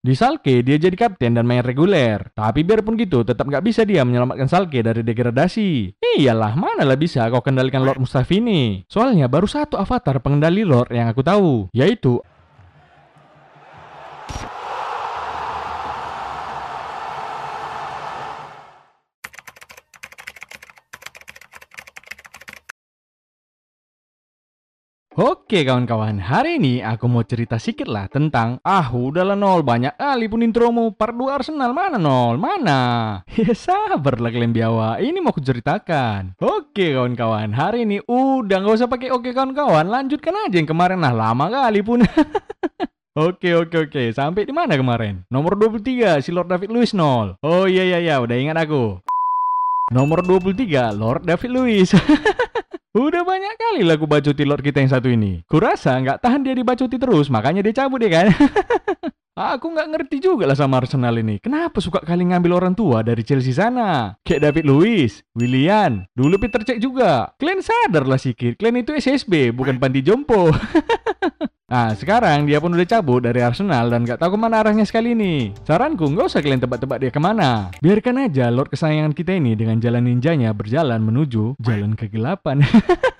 Di Salke dia jadi kapten dan main reguler. Tapi biarpun gitu tetap nggak bisa dia menyelamatkan Salke dari degradasi. Iyalah, manalah bisa kau kendalikan Lord Mustafi ini. Soalnya baru satu avatar pengendali Lord yang aku tahu, yaitu Oke kawan-kawan, hari ini aku mau cerita sedikit lah tentang Ah udahlah nol, banyak kali pun intromu. Part 2 Arsenal, mana nol, mana? Ya sabarlah kalian biawa, ini mau kuceritakan Oke kawan-kawan, hari ini udah nggak usah pakai oke kawan-kawan. Lanjutkan aja yang kemarin, nah lama kali pun. Oke oke oke, sampai di mana kemarin? Nomor 23, si Lord David Luiz nol. Oh iya iya iya, udah ingat aku. Nomor 23, Lord David Luiz Udah banyak kali lagu bacuti Lord kita yang satu ini. Kurasa nggak tahan dia dibacuti terus, makanya dia cabut ya kan? Aku nggak ngerti juga lah sama Arsenal ini. Kenapa suka kali ngambil orang tua dari Chelsea sana? Kayak David Luiz, Willian, dulu Peter Cech juga. Kalian sadar lah sikit, kalian itu SSB, bukan panti jompo. Nah, sekarang dia pun udah cabut dari Arsenal dan gak tahu ke mana arahnya sekali ini. Saranku, nggak usah kalian tebak-tebak dia ke mana. Biarkan aja Lord kesayangan kita ini dengan jalan ninjanya berjalan menuju jalan kegelapan.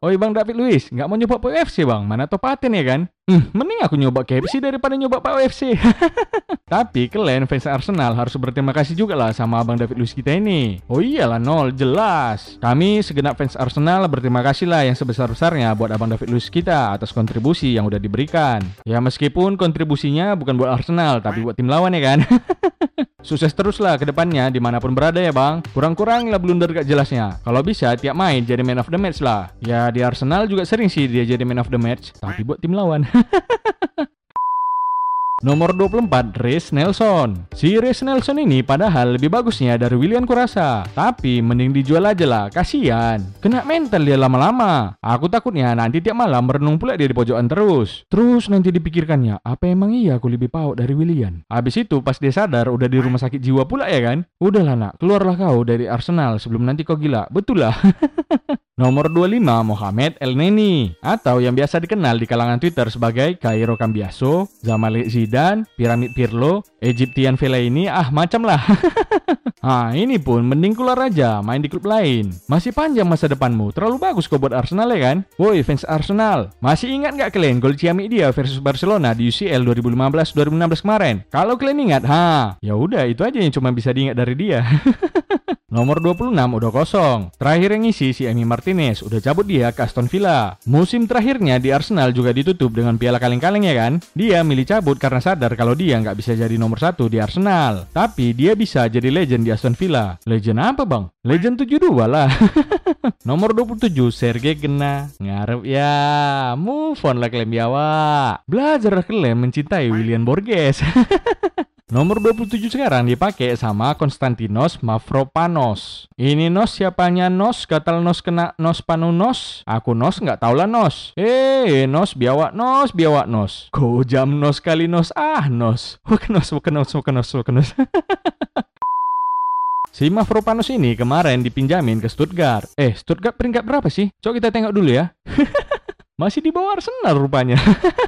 Oi Bang David Luiz, nggak mau nyoba UFC Bang? Mana tau paten ya kan? Hmm, mending aku nyoba KFC daripada nyoba Pak UFC. Tapi kalian fans Arsenal harus berterima kasih juga lah sama Abang David Luiz kita ini. Oh iyalah nol, jelas. Kami segenap fans Arsenal berterima kasih lah yang sebesar-besarnya buat Abang David Luiz kita atas kontribusi yang udah diberikan. Ya meskipun kontribusinya bukan buat Arsenal, tapi buat tim lawan ya kan? Sukses terus lah ke depannya di mana pun berada ya bang. Kurang-kurang lah blunder gak jelasnya. Kalau bisa tiap main jadi man of the match lah. Ya di Arsenal juga sering sih dia jadi man of the match. Tapi buat tim lawan. Nomor 24, Reece Nelson. Si Reece Nelson ini padahal lebih bagusnya dari William Kurasa. Tapi mending dijual aja lah, kasihan. Kena mental dia lama-lama. Aku takutnya nanti tiap malam merenung pula dia di pojokan terus. Terus nanti dipikirkannya, apa emang iya aku lebih paut dari William? Habis itu pas dia sadar udah di rumah sakit jiwa pula ya kan? Udahlah nak, keluarlah kau dari Arsenal sebelum nanti kau gila. Betul lah. Nomor 25 Mohamed El Neni atau yang biasa dikenal di kalangan Twitter sebagai Cairo Cambiaso, Zamalek Zidane, Piramid Pirlo, Egyptian ini ah macam lah. ah ini pun mending keluar aja main di klub lain. Masih panjang masa depanmu, terlalu bagus kau buat Arsenal ya kan? Woi fans Arsenal, masih ingat nggak kalian gol Ciamik dia versus Barcelona di UCL 2015-2016 kemarin? Kalau kalian ingat, ha, ya udah itu aja yang cuma bisa diingat dari dia. Nomor 26 udah kosong. Terakhir yang ngisi si Emi Martinez, udah cabut dia ke Aston Villa. Musim terakhirnya di Arsenal juga ditutup dengan piala kaleng-kaleng ya kan? Dia milih cabut karena sadar kalau dia nggak bisa jadi nomor satu di Arsenal. Tapi dia bisa jadi legend di Aston Villa. Legend apa bang? Legend 72 lah. nomor 27 Sergei Gena. Ngarep ya. Move on lah kalian biawa. Belajar kalian mencintai William Borges. Nomor 27 sekarang dipakai sama Konstantinos Mavropanos. Ini nos siapanya nos? Gatal nos kena nos panu nos? Aku nos nggak tau lah nos. Eh, nos biawak nos biawak nos. Ko jam nos kali nos ah nos. Wakenos wakenos wakenos wakenos. Si Mavropanos ini kemarin dipinjamin ke Stuttgart. Eh, Stuttgart peringkat berapa sih? Coba kita tengok dulu ya. Masih di bawah Arsenal rupanya.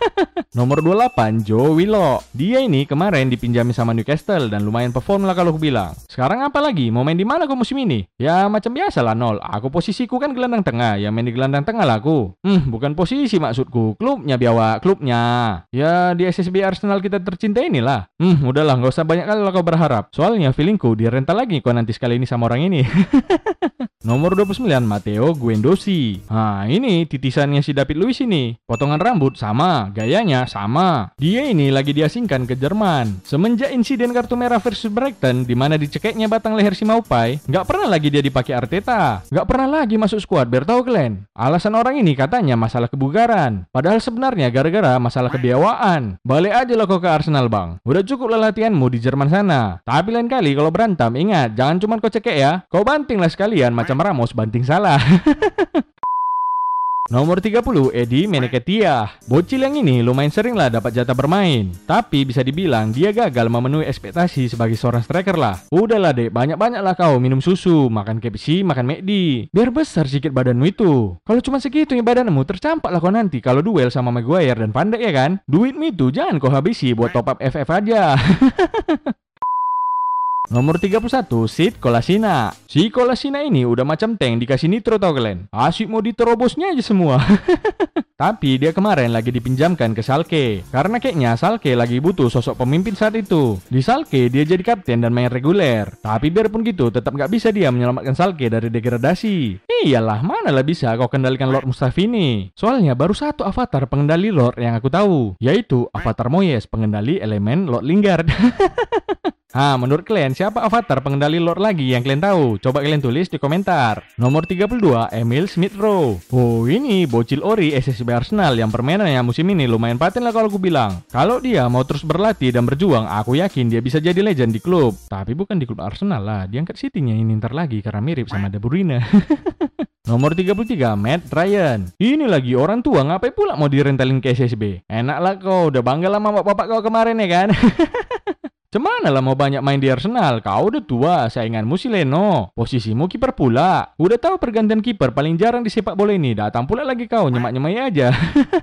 Nomor 28, Joe Willock. Dia ini kemarin dipinjami sama Newcastle dan lumayan perform lah kalau aku bilang. Sekarang apa lagi? Mau main di mana kau musim ini? Ya macam biasa lah nol. Aku posisiku kan gelandang tengah, ya main di gelandang tengah lah aku. Hmm, bukan posisi maksudku. Klubnya biawa, klubnya. Ya di SSB Arsenal kita tercinta inilah. Hmm, udahlah nggak usah banyak kali lah kau berharap. Soalnya feelingku di rental lagi kau nanti sekali ini sama orang ini. Nomor 29 Matteo Guendouzi. Nah, ini titisannya si David Luiz ini. Potongan rambut sama, gayanya sama. Dia ini lagi diasingkan ke Jerman. Semenjak insiden kartu merah versus Brighton di mana dicekeknya batang leher si Maupai, nggak pernah lagi dia dipakai Arteta. Nggak pernah lagi masuk skuad, kalian. Alasan orang ini katanya masalah kebugaran. Padahal sebenarnya gara-gara masalah kebiawaan. Balik aja lo kau ke Arsenal, Bang. Udah cukup lah latihanmu di Jerman sana. Tapi lain kali kalau berantem, ingat, jangan cuma kau cekek ya. Kau banting lah sekalian macam Ramos banting salah. Nomor 30, Edi Meneketia. Bocil yang ini lumayan sering lah dapat jatah bermain. Tapi bisa dibilang dia gagal memenuhi ekspektasi sebagai seorang striker lah. Udahlah dek, banyak-banyak lah kau minum susu, makan KFC, makan McD. Biar besar sedikit badanmu itu. Kalau cuma segitu ya badanmu, tercampak lah kau nanti kalau duel sama Maguire dan Pandai ya kan? Duitmu itu jangan kau habisi buat top up FF aja. Nomor 31, Sid Kolasina. Si Kolasina ini udah macam tank dikasih nitro tau. Asyik mau diterobosnya aja semua. Tapi dia kemarin lagi dipinjamkan ke Salke. Karena kayaknya Salke lagi butuh sosok pemimpin saat itu. Di Salke dia jadi kapten dan main reguler. Tapi biarpun gitu tetap nggak bisa dia menyelamatkan Salke dari degradasi. Iyalah, mana lah bisa kau kendalikan Lord Mustafini. Soalnya baru satu avatar pengendali Lord yang aku tahu. Yaitu avatar Moyes, pengendali elemen Lord Lingard. Ah, menurut kalian siapa avatar pengendali Lord lagi yang kalian tahu? Coba kalian tulis di komentar. Nomor 32, Emil Smith Rowe. Oh, ini bocil ori SSB Arsenal yang permainannya musim ini lumayan paten lah kalau aku bilang. Kalau dia mau terus berlatih dan berjuang, aku yakin dia bisa jadi legend di klub. Tapi bukan di klub Arsenal lah, diangkat City-nya ini ntar lagi karena mirip sama De Bruyne. Nomor 33, Matt Ryan. Ini lagi orang tua, ngapain pula mau direntalin ke SSB? Enak lah kau, udah bangga lah sama bapak kau kemarin ya kan? Cemana lah mau banyak main di Arsenal? Kau udah tua, sainganmu si Leno. Posisimu kiper pula. Udah tahu pergantian kiper paling jarang di sepak bola ini. Datang pula lagi kau nyemak-nyemai aja.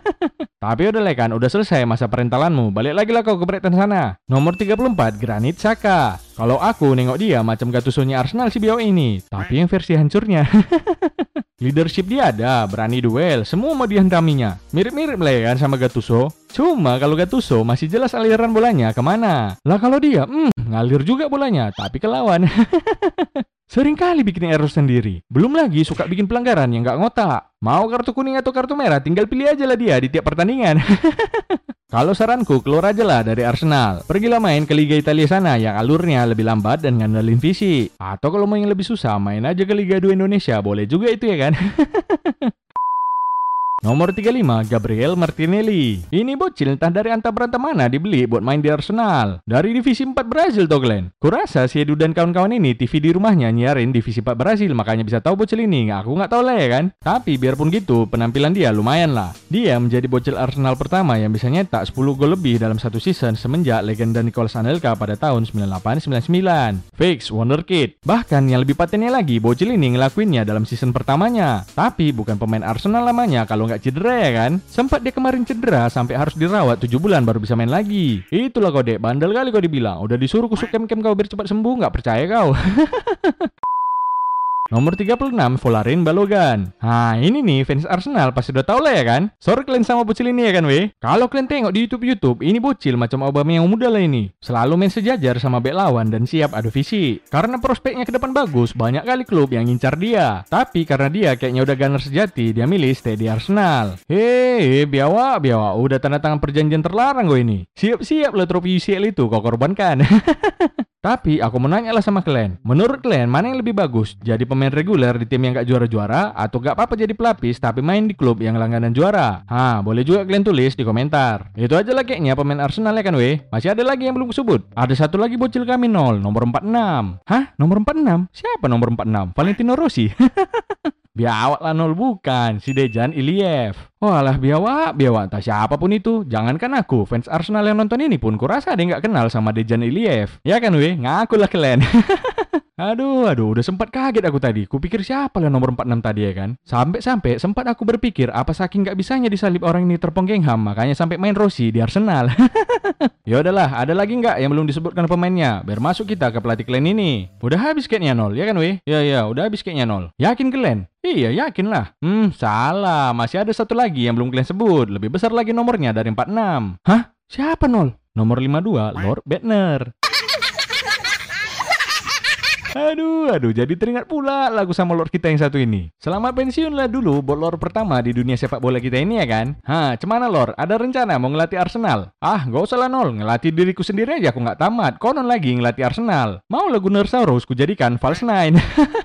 Tapi udah lah kan, udah selesai masa perentalanmu. Balik lagi lah kau ke Brighton sana. Nomor 34, Granit Saka. Kalau aku nengok dia macam Gattuso-nya Arsenal si Bio ini. Tapi yang versi hancurnya. Leadership dia ada, berani duel, semua mau dihantaminya. Mirip-mirip lah ya kan sama Gattuso. Cuma kalau Gattuso masih jelas aliran bolanya ke mana. Lah kalau dia, hmm, ngalir juga bolanya, tapi ke lawan. Sering kali bikin error sendiri. Belum lagi suka bikin pelanggaran yang nggak ngotak. Mau kartu kuning atau kartu merah, tinggal pilih aja lah dia di tiap pertandingan. Kalau saranku, keluar aja lah dari Arsenal. Pergilah main ke Liga Italia sana yang alurnya lebih lambat dan ngandelin visi. Atau kalau mau yang lebih susah, main aja ke Liga 2 Indonesia. Boleh juga itu ya kan? Nomor 35, Gabriel Martinelli. Ini bocil entah dari anta berantem mana dibeli buat main di Arsenal. Dari divisi 4 Brazil toh Glenn. Kurasa si Edu dan kawan-kawan ini TV di rumahnya nyiarin divisi 4 Brazil makanya bisa tahu bocil ini. Aku nggak tahu lah ya kan. Tapi biarpun gitu, penampilan dia lumayan lah. Dia menjadi bocil Arsenal pertama yang bisa nyetak 10 gol lebih dalam satu season semenjak legenda Nicolas Anelka pada tahun 98-99. Fix, wonderkid. Bahkan yang lebih patennya lagi, bocil ini ngelakuinnya dalam season pertamanya. Tapi bukan pemain Arsenal lamanya kalau nggak nggak cedera ya kan? Sempat dia kemarin cedera sampai harus dirawat 7 bulan baru bisa main lagi. Itulah kau dek, bandel kali kau dibilang. Udah disuruh kusuk kem-kem kau biar cepat sembuh, nggak percaya kau. Nomor 36, Volarin Balogan. Nah, ini nih fans Arsenal pasti udah tau lah ya kan? Sorry kalian sama bocil ini ya kan weh? Kalau kalian tengok di YouTube-YouTube, ini bocil macam Obama yang muda lah ini. Selalu main sejajar sama bek lawan dan siap adu visi. Karena prospeknya ke depan bagus, banyak kali klub yang ngincar dia. Tapi karena dia kayaknya udah gunner sejati, dia milih stay di Arsenal. Hei, biawa, biawa, udah tanda tangan perjanjian terlarang gue ini. Siap-siap lo trofi UCL itu kau korbankan. Tapi aku mau nanya sama kalian. Menurut kalian mana yang lebih bagus? Jadi pemain reguler di tim yang gak juara-juara atau gak apa-apa jadi pelapis tapi main di klub yang langganan juara? Ha, boleh juga kalian tulis di komentar. Itu aja lah kayaknya pemain Arsenal ya kan weh. Masih ada lagi yang belum kusebut. Ada satu lagi bocil kami nol, nomor 46. Hah? Nomor 46? Siapa nomor 46? Valentino Rossi. Biawak lah nol bukan, si Dejan Iliev. Walah biawak, biawak tak siapa pun itu. Jangankan aku, fans Arsenal yang nonton ini pun kurasa ada yang gak kenal sama Dejan Iliev. Ya kan weh, ngaku lah kalian. Aduh, aduh, udah sempat kaget aku tadi. Kupikir siapa lah nomor 46 tadi ya kan. Sampai-sampai sempat aku berpikir apa saking nggak bisanya disalip orang ini terpongkengham, makanya sampai main Rossi di Arsenal. ya udahlah, ada lagi nggak yang belum disebutkan pemainnya? Biar masuk kita ke pelatih kalian ini. Udah habis kayaknya nol, ya kan weh? Ya ya, udah habis kayaknya nol. Yakin kalian? Iya, yakin lah. Hmm, salah. Masih ada satu lagi yang belum kalian sebut. Lebih besar lagi nomornya dari 46. Hah? Siapa nol? Nomor 52, Lord Bedner. Aduh, aduh, jadi teringat pula lagu sama Lord kita yang satu ini. Selamat pensiun lah dulu buat Lord pertama di dunia sepak bola kita ini ya kan? Hah, cemana Lord? Ada rencana mau ngelatih Arsenal? Ah, gak usah lah nol, ngelatih diriku sendiri aja aku nggak tamat. Konon lagi ngelatih Arsenal. Mau lagu Nersaurus ku jadikan false nine.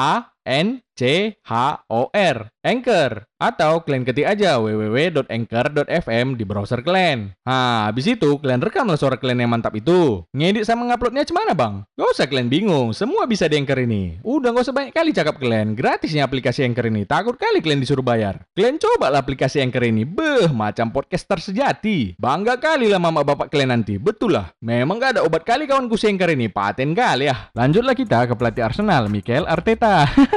A N C H O R Anchor atau kalian ketik aja www.anchor.fm di browser kalian. Nah, habis itu kalian rekamlah suara kalian yang mantap itu. Ngedit sama nguploadnya cemana bang? Gak usah kalian bingung, semua bisa di Anchor ini. Udah gak usah banyak kali cakap kalian, gratisnya aplikasi Anchor ini. Takut kali kalian disuruh bayar. Kalian coba lah aplikasi Anchor ini, beh, macam podcaster sejati. Bangga kali lah mama bapak kalian nanti, betul lah. Memang gak ada obat kali kawanku si Anchor ini, paten kali ya. Lanjutlah kita ke pelatih Arsenal, Mikel Arteta.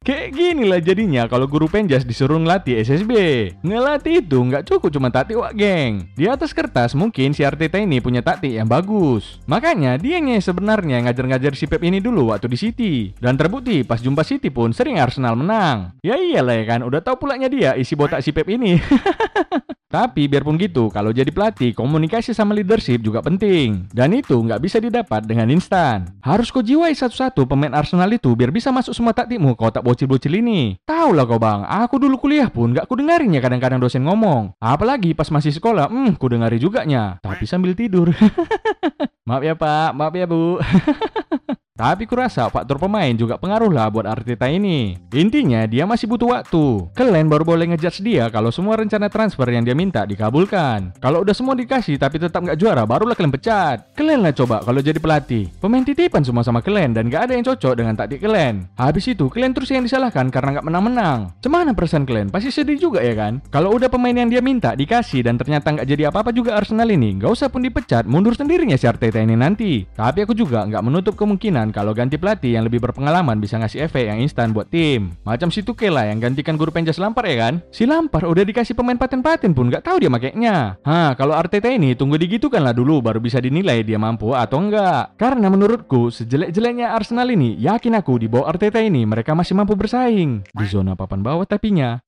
Kayak gini lah jadinya kalau guru penjas disuruh ngelatih SSB. Ngelatih itu nggak cukup cuma taktik wak geng. Di atas kertas mungkin si Arteta ini punya taktik yang bagus. Makanya dia yang sebenarnya ngajar-ngajar si Pep ini dulu waktu di City. Dan terbukti pas jumpa City pun sering Arsenal menang. Ya iyalah ya kan, udah tahu pulanya dia isi botak si Pep ini. Tapi biarpun gitu, kalau jadi pelatih, komunikasi sama leadership juga penting. Dan itu nggak bisa didapat dengan instan. Harus kau jiwai satu-satu pemain Arsenal itu biar bisa masuk semua taktikmu kau tak bocil-bocil ini. Tahu lah kau bang, aku dulu kuliah pun nggak ku dengarin ya kadang-kadang dosen ngomong. Apalagi pas masih sekolah, hmm ku dengari juga nya. Tapi sambil tidur. maaf ya pak, maaf ya bu. Tapi kurasa faktor pemain juga pengaruh lah buat Arteta ini. Intinya dia masih butuh waktu. Kalian baru boleh ngejudge dia kalau semua rencana transfer yang dia minta dikabulkan. Kalau udah semua dikasih tapi tetap nggak juara, barulah kalian pecat. Kalian lah coba kalau jadi pelatih. Pemain titipan semua sama kalian dan nggak ada yang cocok dengan taktik kalian. Habis itu kalian terus yang disalahkan karena nggak menang-menang. Cemana perasaan kalian? Pasti sedih juga ya kan? Kalau udah pemain yang dia minta dikasih dan ternyata nggak jadi apa-apa juga Arsenal ini, nggak usah pun dipecat, mundur sendirinya si Arteta ini nanti. Tapi aku juga nggak menutup kemungkinan kalau ganti pelatih yang lebih berpengalaman bisa ngasih efek yang instan buat tim. Macam si Tuchel lah yang gantikan guru penjas Lampard ya kan? Si Lampard udah dikasih pemain paten-paten pun nggak tahu dia makainya. Hah, kalau Arteta ini tunggu digitukan lah dulu baru bisa dinilai dia mampu atau enggak. Karena menurutku sejelek-jeleknya Arsenal ini, yakin aku di bawah Arteta ini mereka masih mampu bersaing. Di zona papan bawah tapinya.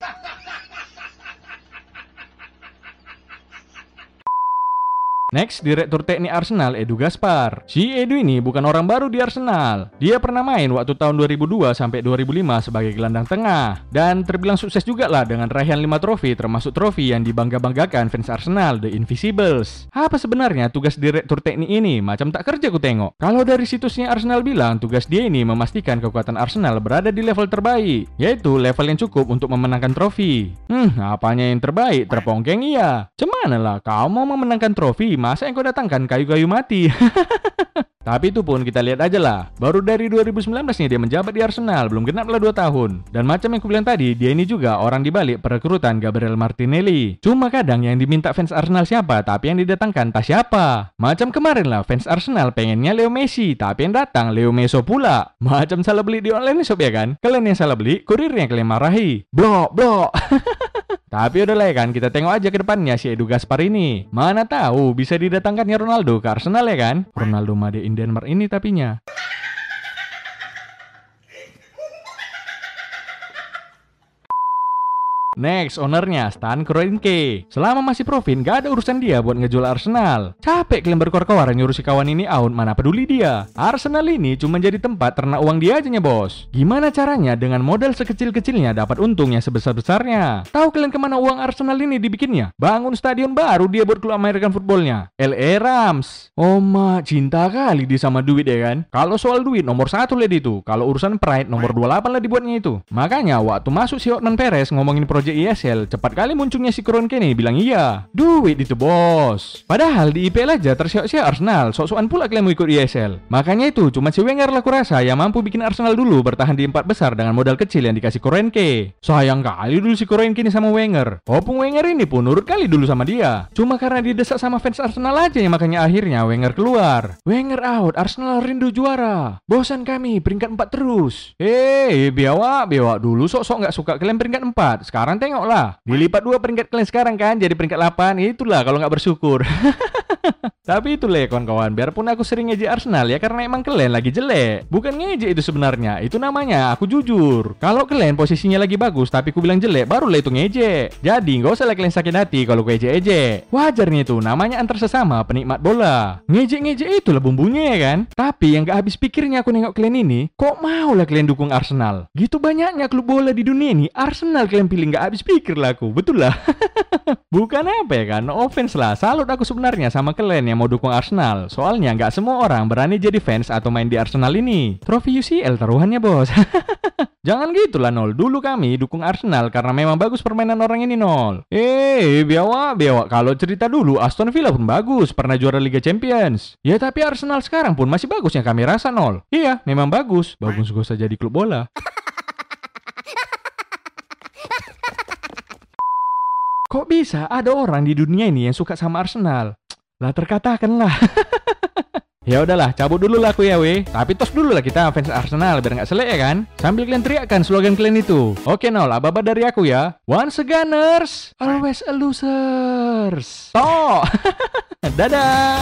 Next, direktur teknik Arsenal Edu Gaspar. Si Edu ini bukan orang baru di Arsenal. Dia pernah main waktu tahun 2002 sampai 2005 sebagai gelandang tengah dan terbilang sukses juga lah dengan raihan 5 trofi termasuk trofi yang dibangga-banggakan fans Arsenal, The Invisibles. Apa sebenarnya tugas direktur teknik ini? Macam tak kerja ku tengok. Kalau dari situsnya Arsenal bilang tugas dia ini memastikan kekuatan Arsenal berada di level terbaik, yaitu level yang cukup untuk memenangkan trofi. Hmm, apanya yang terbaik? Terpongkeng iya. Cemana lah kau mau memenangkan trofi masa yang kau datangkan kayu-kayu mati? Tapi itu pun kita lihat aja lah. Baru dari 2019 nih dia menjabat di Arsenal, belum genap lah 2 tahun. Dan macam yang aku bilang tadi, dia ini juga orang dibalik perekrutan Gabriel Martinelli. Cuma kadang yang diminta fans Arsenal siapa, tapi yang didatangkan tak siapa. Macam kemarin lah, fans Arsenal pengennya Leo Messi, tapi yang datang Leo Meso pula. Macam salah beli di online shop ya kan? Kalian yang salah beli, kurirnya kalian marahi. Blok, blok. Tapi udah lah ya kan, kita tengok aja ke depannya si Edu Gaspar ini. Mana tahu bisa didatangkannya Ronaldo ke Arsenal ya kan? Ronaldo Made in Denmark ini tapinya. Next, ownernya Stan Kroenke. Selama masih profit, gak ada urusan dia buat ngejual Arsenal. Capek kalian berkor-kor nyuruh si kawan ini out, mana peduli dia. Arsenal ini cuma jadi tempat ternak uang dia aja bos. Gimana caranya dengan modal sekecil-kecilnya dapat untungnya sebesar-besarnya? Tahu kalian ke mana uang Arsenal ini dibikinnya? Bangun stadion baru dia buat klub American footballnya. LA Rams. Oh ma, cinta kali dia sama duit ya kan? Kalau soal duit nomor satu lihat itu. Kalau urusan pride nomor 28 lah dibuatnya itu. Makanya waktu masuk si Otman Perez ngomongin project project ESL, cepat kali munculnya si Kroenke nih bilang iya. Duit itu bos. Padahal di IPL aja tersiok-siok Arsenal, sok-sokan pula mau ikut ESL. Makanya itu cuma si Wenger lah kurasa yang mampu bikin Arsenal dulu bertahan di empat besar dengan modal kecil yang dikasih Kroenke. Sayang kali dulu si Kroenke ini sama Wenger. Walaupun Wenger ini pun nurut kali dulu sama dia. Cuma karena didesak sama fans Arsenal aja ya makanya akhirnya Wenger keluar. Wenger out, Arsenal rindu juara. Bosan kami peringkat 4 terus. Eh, biawak, biawak dulu sok-sok nggak suka kalian peringkat 4. Sekarang sekarang tengoklah. Dilipat dua peringkat kalian sekarang kan jadi peringkat 8. Itulah kalau nggak bersyukur. Tapi itu ya kawan-kawan, biarpun aku sering ngejek Arsenal ya karena emang kalian lagi jelek. Bukan ngejek itu sebenarnya, itu namanya aku jujur. Kalau kalian posisinya lagi bagus tapi aku bilang jelek, barulah itu ngejek. Jadi nggak usah lah kalian sakit hati kalau gue ejek-ejek. Wajarnya itu, namanya antar sesama penikmat bola. Ngejek-ngejek itu lah bumbunya ya kan. Tapi yang gak habis pikirnya aku nengok kalian ini, kok mau lah kalian dukung Arsenal? Gitu banyaknya klub bola di dunia ini, Arsenal kalian pilih nggak habis pikir lah aku, betul lah. Bukan apa ya kan, no offense lah. Salut aku sebenarnya sama kalian yang mau dukung Arsenal. Soalnya nggak semua orang berani jadi fans atau main di Arsenal ini. Trofi UCL taruhannya bos. Jangan gitu lah Nol. Dulu kami dukung Arsenal karena memang bagus permainan orang ini Nol. Eh, biawa, biawa. Kalau cerita dulu Aston Villa pun bagus, pernah juara Liga Champions. Ya tapi Arsenal sekarang pun masih bagus yang kami rasa Nol. Iya, memang bagus. Bagus gue saja di klub bola. Kok bisa ada orang di dunia ini yang suka sama Arsenal? Lah terkatakan lah. ya udahlah, cabut dulu lah aku ya we. Tapi tos dulu lah kita fans Arsenal biar nggak selek ya kan. Sambil kalian teriakkan slogan kalian itu. Oke nol, ababa dari aku ya. Once a gunners, always a losers. Toh. Dadah.